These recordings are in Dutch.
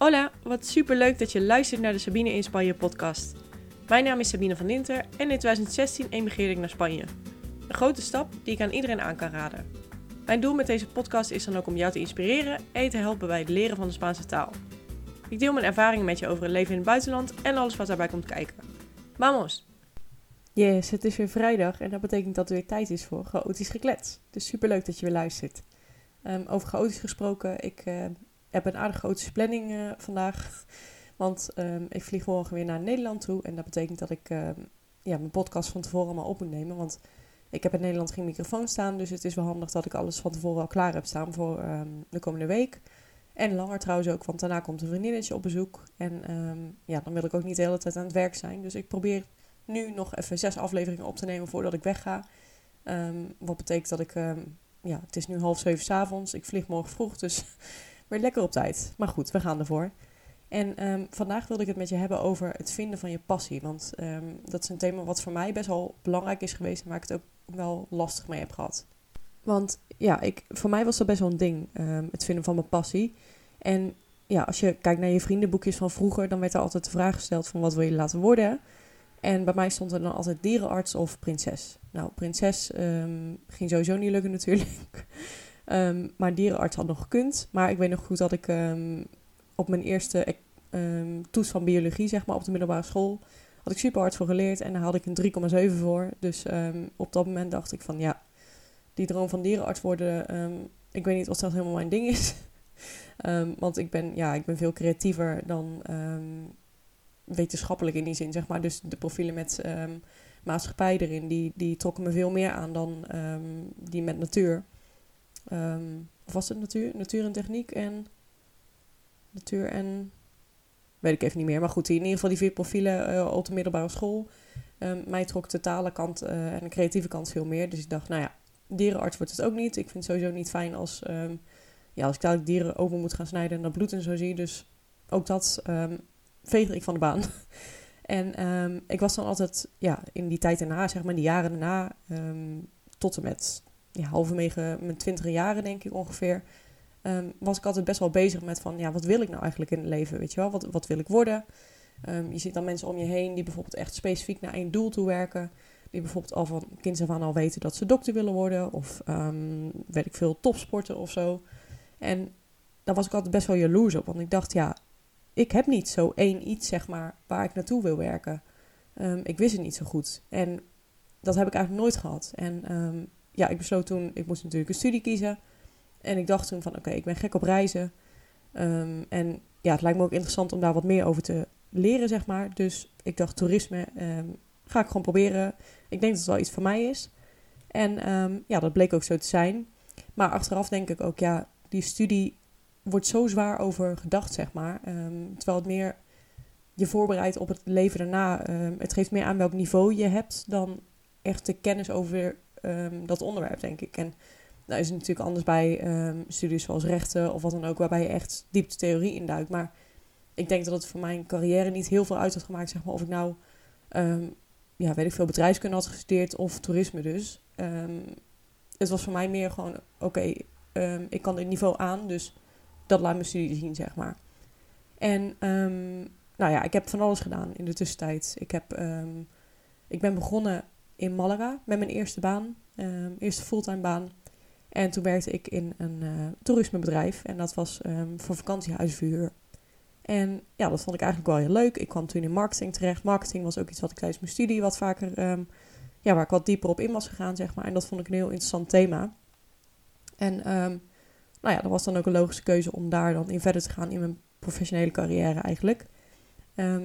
Hola, wat super leuk dat je luistert naar de Sabine in Spanje podcast. Mijn naam is Sabine van Dinter en in 2016 emigreerde ik naar Spanje. Een grote stap die ik aan iedereen aan kan raden. Mijn doel met deze podcast is dan ook om jou te inspireren en te helpen bij het leren van de Spaanse taal. Ik deel mijn ervaringen met je over het leven in het buitenland en alles wat daarbij komt kijken. Vamos! Yes, het is weer vrijdag en dat betekent dat er weer tijd is voor chaotisch geklets. Dus super leuk dat je weer luistert. Um, over chaotisch gesproken, ik uh, heb een aardig chaotische planning uh, vandaag. Want um, ik vlieg morgen weer naar Nederland toe. En dat betekent dat ik um, ja, mijn podcast van tevoren allemaal op moet nemen. Want ik heb in Nederland geen microfoon staan. Dus het is wel handig dat ik alles van tevoren al klaar heb staan voor de komende week. En langer trouwens ook, want daarna komt een vriendinnetje op bezoek. En ja, dan wil ik ook niet de hele tijd aan het werk zijn. Dus ik probeer nu nog even zes afleveringen op te nemen voordat ik wegga. Wat betekent dat ik, ja, het is nu half zeven s'avonds. Ik vlieg morgen vroeg, dus weer lekker op tijd. Maar goed, we gaan ervoor. En um, vandaag wilde ik het met je hebben over het vinden van je passie. Want dat is een thema wat voor mij best wel belangrijk is geweest en waar ik het ook wel lastig mee heb gehad. Want ja, ik, voor mij was dat best wel een ding, het vinden van mijn passie. En ja, als je kijkt naar je vriendenboekjes van vroeger, dan werd er altijd de vraag gesteld van wat wil je laten worden. En bij mij stond er dan altijd dierenarts of prinses. Nou, prinses ging sowieso niet lukken natuurlijk. Um, maar dierenarts had nog gekund. Maar ik weet nog goed dat ik um, op mijn eerste toets van biologie, zeg maar, op de middelbare school, had ik super hard voor geleerd. En daar had ik een 3,7 voor. Dus op dat moment dacht ik van ja, die droom van dierenarts worden, ik weet niet of dat helemaal mijn ding is. want ik ben, ja, ik ben veel creatiever dan wetenschappelijk in die zin, zeg maar. Dus de profielen met maatschappij erin, die, die trokken me veel meer aan dan die met natuur. Um, of was het natuur? Natuur en techniek en... Natuur en... Weet ik even niet meer. Maar goed, in ieder geval die vier profielen uh, op de middelbare school. mij trok de talenkant uh, en de creatieve kant veel meer. Dus ik dacht, nou ja, dierenarts wordt het ook niet. Ik vind het sowieso niet fijn als, ja, als ik dadelijk dieren open moet gaan snijden en dat bloed en zo zie. Dus ook dat veegde ik van de baan. en um, ik was dan altijd, ja, in die tijd daarna, zeg maar, die jaren daarna, um, tot en met ja, halverwege mijn twintige jaren, denk ik ongeveer, um, was ik altijd best wel bezig met van, ja, wat wil ik nou eigenlijk in het leven, weet je wel? Wat, wat wil ik worden? je ziet dan mensen om je heen die bijvoorbeeld echt specifiek naar één doel toe werken. Die bijvoorbeeld al van kinds af aan al weten dat ze dokter willen worden. Of weet ik veel, topsporten of zo. En daar was ik altijd best wel jaloers op. Want ik dacht, ja, ik heb niet zo één iets, zeg maar, waar ik naartoe wil werken. Um, ik wist het niet zo goed. En dat heb ik eigenlijk nooit gehad. En um, ja, ik besloot toen, ik moest natuurlijk een studie kiezen. En ik dacht toen van, oké, ik ben gek op reizen. Um, en ja, het lijkt me ook interessant om daar wat meer over te leren, zeg maar. Dus ik dacht, toerisme ga ik gewoon proberen. Ik denk dat het wel iets voor mij is. En ja, dat bleek ook zo te zijn. Maar achteraf denk ik ook, ja, die studie wordt zo zwaar over gedacht, zeg maar. Terwijl het meer je voorbereidt op het leven daarna. Het geeft meer aan welk niveau je hebt dan echt de kennis over um, dat onderwerp, denk ik. En nou is het natuurlijk anders bij studies zoals rechten of wat dan ook, waarbij je echt diepte theorie induikt. Maar ik denk dat het voor mijn carrière niet heel veel uit had gemaakt, zeg maar, of ik nou, ja, weet ik veel, bedrijfskunde had gestudeerd of toerisme dus. het was voor mij meer gewoon, oké, ik kan dit niveau aan, dus dat laat mijn studie zien, zeg maar. En nou ja, ik heb van alles gedaan in de tussentijd. Ik, heb, ik ben begonnen in Malaga met mijn eerste baan, um, eerste fulltime baan. En toen werkte ik in een uh, toerismebedrijf en dat was voor vakantiehuisverhuur. En ja, dat vond ik eigenlijk wel heel leuk. Ik kwam toen in marketing terecht. Marketing was ook iets wat ik tijdens mijn studie wat vaker, ja, waar ik wat dieper op in was gegaan, zeg maar. En dat vond ik een heel interessant thema. En nou ja, dat was dan ook een logische keuze om daar dan in verder te gaan in mijn professionele carrière eigenlijk.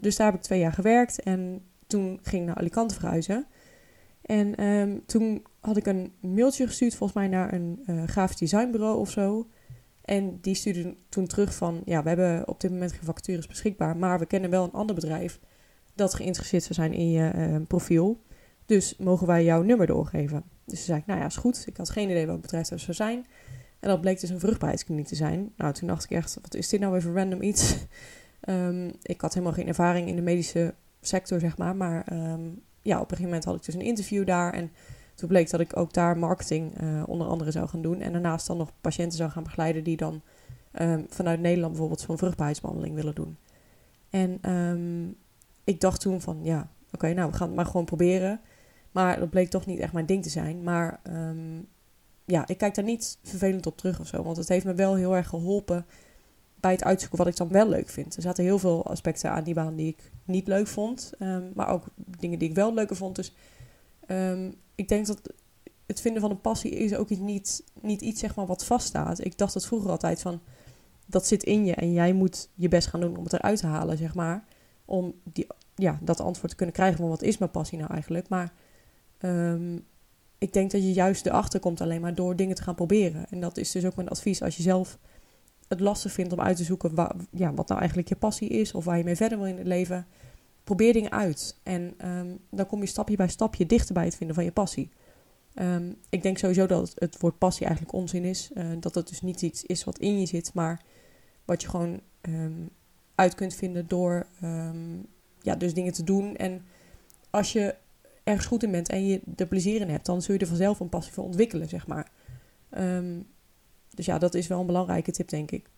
Dus daar heb ik twee jaar gewerkt en toen ging ik naar Alicante verhuizen. En um, toen had ik een mailtje gestuurd volgens mij naar een uh, grafisch designbureau of zo. En die stuurde toen terug van, ja, we hebben op dit moment geen vacatures beschikbaar, maar we kennen wel een ander bedrijf dat geïnteresseerd zou zijn in je uh, profiel. Dus mogen wij jouw nummer doorgeven? Dus toen zei ik, nou ja, is goed. Ik had geen idee welk bedrijf dat zou zijn. En dat bleek dus een vruchtbaarheidskliniek te zijn. Nou, toen dacht ik echt, wat is dit nou voor random iets? um, ik had helemaal geen ervaring in de medische sector, zeg maar. Maar ja, op een gegeven moment had ik dus een interview daar. En toen bleek dat ik ook daar marketing uh, onder andere zou gaan doen. En daarnaast dan nog patiënten zou gaan begeleiden die dan ehm, vanuit Nederland bijvoorbeeld zo'n vruchtbaarheidsbehandeling willen doen. En ehm, ik dacht toen van, ja, oké, nou, we gaan het maar gewoon proberen. Maar dat bleek toch niet echt mijn ding te zijn. Maar ehm, ja, ik kijk daar niet vervelend op terug of zo. Want het heeft me wel heel erg geholpen bij het uitzoeken wat ik dan wel leuk vind. Er zaten heel veel aspecten aan die baan die ik niet leuk vond. Ehm, maar ook dingen die ik wel leuker vond. Dus ehm, ik denk dat het vinden van een passie is ook niet, niet iets zeg maar, wat vaststaat. Ik dacht dat vroeger altijd van... Dat zit in je en jij moet je best gaan doen om het eruit te halen, zeg maar. Om die, ja, dat antwoord te kunnen krijgen van wat is mijn passie nou eigenlijk. Maar um, ik denk dat je juist erachter komt alleen maar door dingen te gaan proberen. En dat is dus ook mijn advies als je zelf het lastig vindt om uit te zoeken ja, wat nou eigenlijk je passie is of waar je mee verder wil in het leven. Probeer dingen uit. En um, dan kom je stapje bij stapje dichter bij het vinden van je passie. Um, ik denk sowieso dat het, woord passie eigenlijk onzin is. Uh, dat het dus niet iets is wat in je zit, maar wat je gewoon um, uit kunt vinden door ja, dus dingen te doen. En als je ergens goed in bent en je er plezier in hebt, dan zul je er vanzelf een passie voor ontwikkelen, zeg maar. Dus ja, dat is wel een belangrijke tip, denk ik.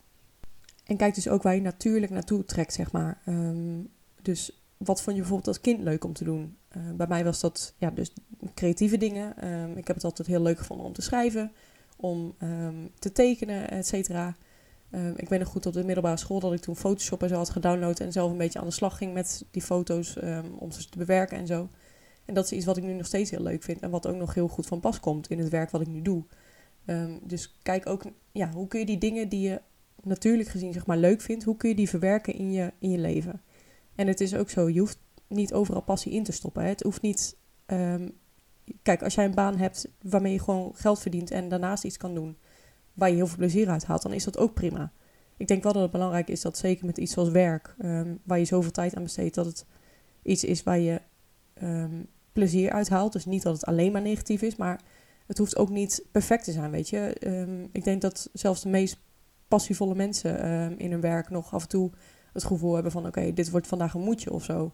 En kijk dus ook waar je natuurlijk naartoe trekt, zeg maar. Um, dus wat vond je bijvoorbeeld als kind leuk om te doen? Uh, bij mij was dat ja, dus creatieve dingen. Um, ik heb het altijd heel leuk gevonden om te schrijven, om te tekenen, et cetera. ik ben nog goed op de middelbare school dat ik toen Photoshop en zo had gedownload en zelf een beetje aan de slag ging met die foto's om ze te bewerken en zo. En dat is iets wat ik nu nog steeds heel leuk vind en wat ook nog heel goed van pas komt in het werk wat ik nu doe. Um, dus kijk ook, ja, hoe kun je die dingen die je natuurlijk gezien zeg maar leuk vindt, hoe kun je die verwerken in je, in je leven? En het is ook zo, je hoeft niet overal passie in te stoppen. Hè? Het hoeft niet, um, kijk, als jij een baan hebt waarmee je gewoon geld verdient en daarnaast iets kan doen waar je heel veel plezier uit haalt, dan is dat ook prima. Ik denk wel dat het belangrijk is dat zeker met iets zoals werk, um, waar je zoveel tijd aan besteedt, dat het iets is waar je plezier uithaalt. Dus niet dat het alleen maar negatief is, maar het hoeft ook niet perfect te zijn, weet je. Um, ik denk dat zelfs de meest passievolle mensen um, in hun werk nog af en toe het gevoel hebben van... oké, dit wordt vandaag een moedje of zo.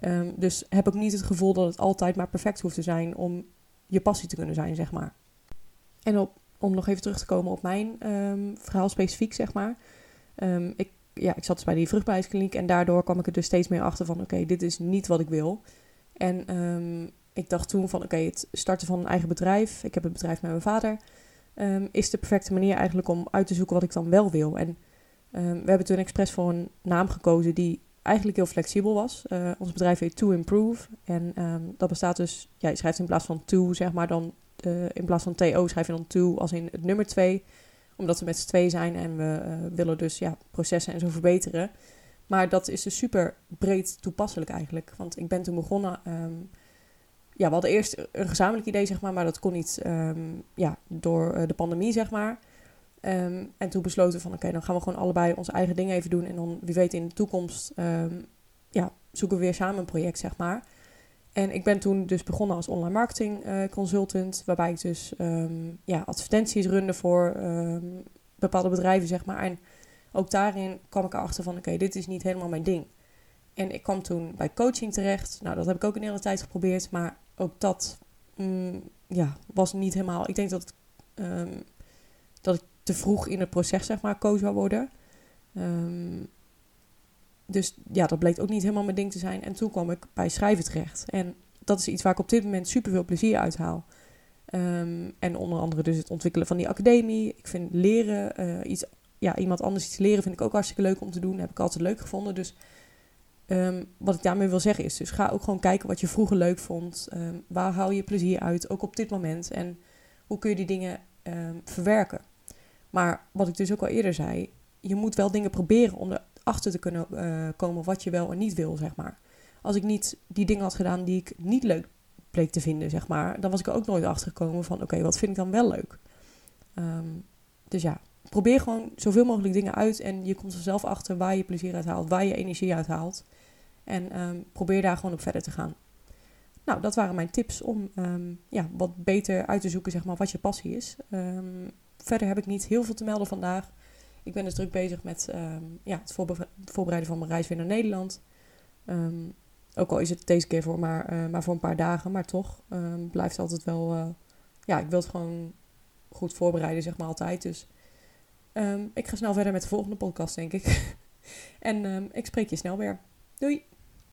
Um, dus heb ik niet het gevoel dat het altijd maar perfect hoeft te zijn... om je passie te kunnen zijn, zeg maar. En om nog even terug te komen op mijn verhaal specifiek, zeg maar. ik, ja, ik zat dus bij die vruchtbaarheidskliniek... en daardoor kwam ik er dus steeds meer achter van... oké, dit is niet wat ik wil... En ik dacht toen van oké, het starten van een eigen bedrijf. Ik heb een bedrijf met mijn vader. Um, is de perfecte manier eigenlijk om uit te zoeken wat ik dan wel wil. En um, we hebben toen expres voor een naam gekozen die eigenlijk heel flexibel was. Uh, ons bedrijf heet To Improve. En dat bestaat dus, ja, je schrijft in plaats van to, zeg maar dan, uh, in plaats van TO schrijf je dan to als in het nummer 2. Omdat we met z'n twee zijn en we uh, willen dus ja, processen en zo verbeteren. Maar dat is dus super breed toepasselijk eigenlijk. Want ik ben toen begonnen. Ja, we hadden eerst een gezamenlijk idee, zeg maar, maar dat kon niet um, ja, door uh, de pandemie, zeg maar. Um, en toen besloten we van oké, dan gaan we gewoon allebei onze eigen dingen even doen. En dan wie weet in de toekomst ja, zoeken we weer samen een project, zeg maar. En ik ben toen dus begonnen als online marketing uh, consultant, waarbij ik dus ja, advertenties runde voor bepaalde bedrijven, zeg maar. En ook daarin kwam ik erachter van oké, dit is niet helemaal mijn ding. En ik kwam toen bij coaching terecht. Nou, dat heb ik ook een hele tijd geprobeerd, maar ook dat mm, ja, was niet helemaal. Ik denk dat, um, dat ik te vroeg in het proces, zeg maar, coach zou worden. Um, dus ja, dat bleek ook niet helemaal mijn ding te zijn. En toen kwam ik bij schrijven terecht. En dat is iets waar ik op dit moment super veel plezier uit haal. Um, en onder andere dus het ontwikkelen van die academie. Ik vind leren uh, iets ja, iemand anders iets leren vind ik ook hartstikke leuk om te doen. Dat heb ik altijd leuk gevonden. Dus um, wat ik daarmee wil zeggen is, dus ga ook gewoon kijken wat je vroeger leuk vond. Um, waar haal je plezier uit, ook op dit moment. En hoe kun je die dingen um, verwerken. Maar wat ik dus ook al eerder zei, je moet wel dingen proberen om erachter te kunnen uh, komen wat je wel en niet wil, zeg maar. Als ik niet die dingen had gedaan die ik niet leuk bleek te vinden, zeg maar, dan was ik er ook nooit achter gekomen van, oké, wat vind ik dan wel leuk? dus ja, probeer gewoon zoveel mogelijk dingen uit en je komt er zelf achter waar je plezier uit haalt, waar je energie uit haalt. En um, probeer daar gewoon op verder te gaan. Nou, dat waren mijn tips om um, ja, wat beter uit te zoeken zeg maar, wat je passie is. Um, verder heb ik niet heel veel te melden vandaag. Ik ben dus druk bezig met ja, het, voorbereiden van mijn reis weer naar Nederland. ook al is het deze keer voor maar, uh, maar voor een paar dagen, maar toch blijft altijd wel. Uh, ja, ik wil het gewoon goed voorbereiden, zeg maar altijd. Dus Ehm, ik ga snel verder met de volgende podcast, denk ik. en ehm, ik spreek je snel weer. Doei!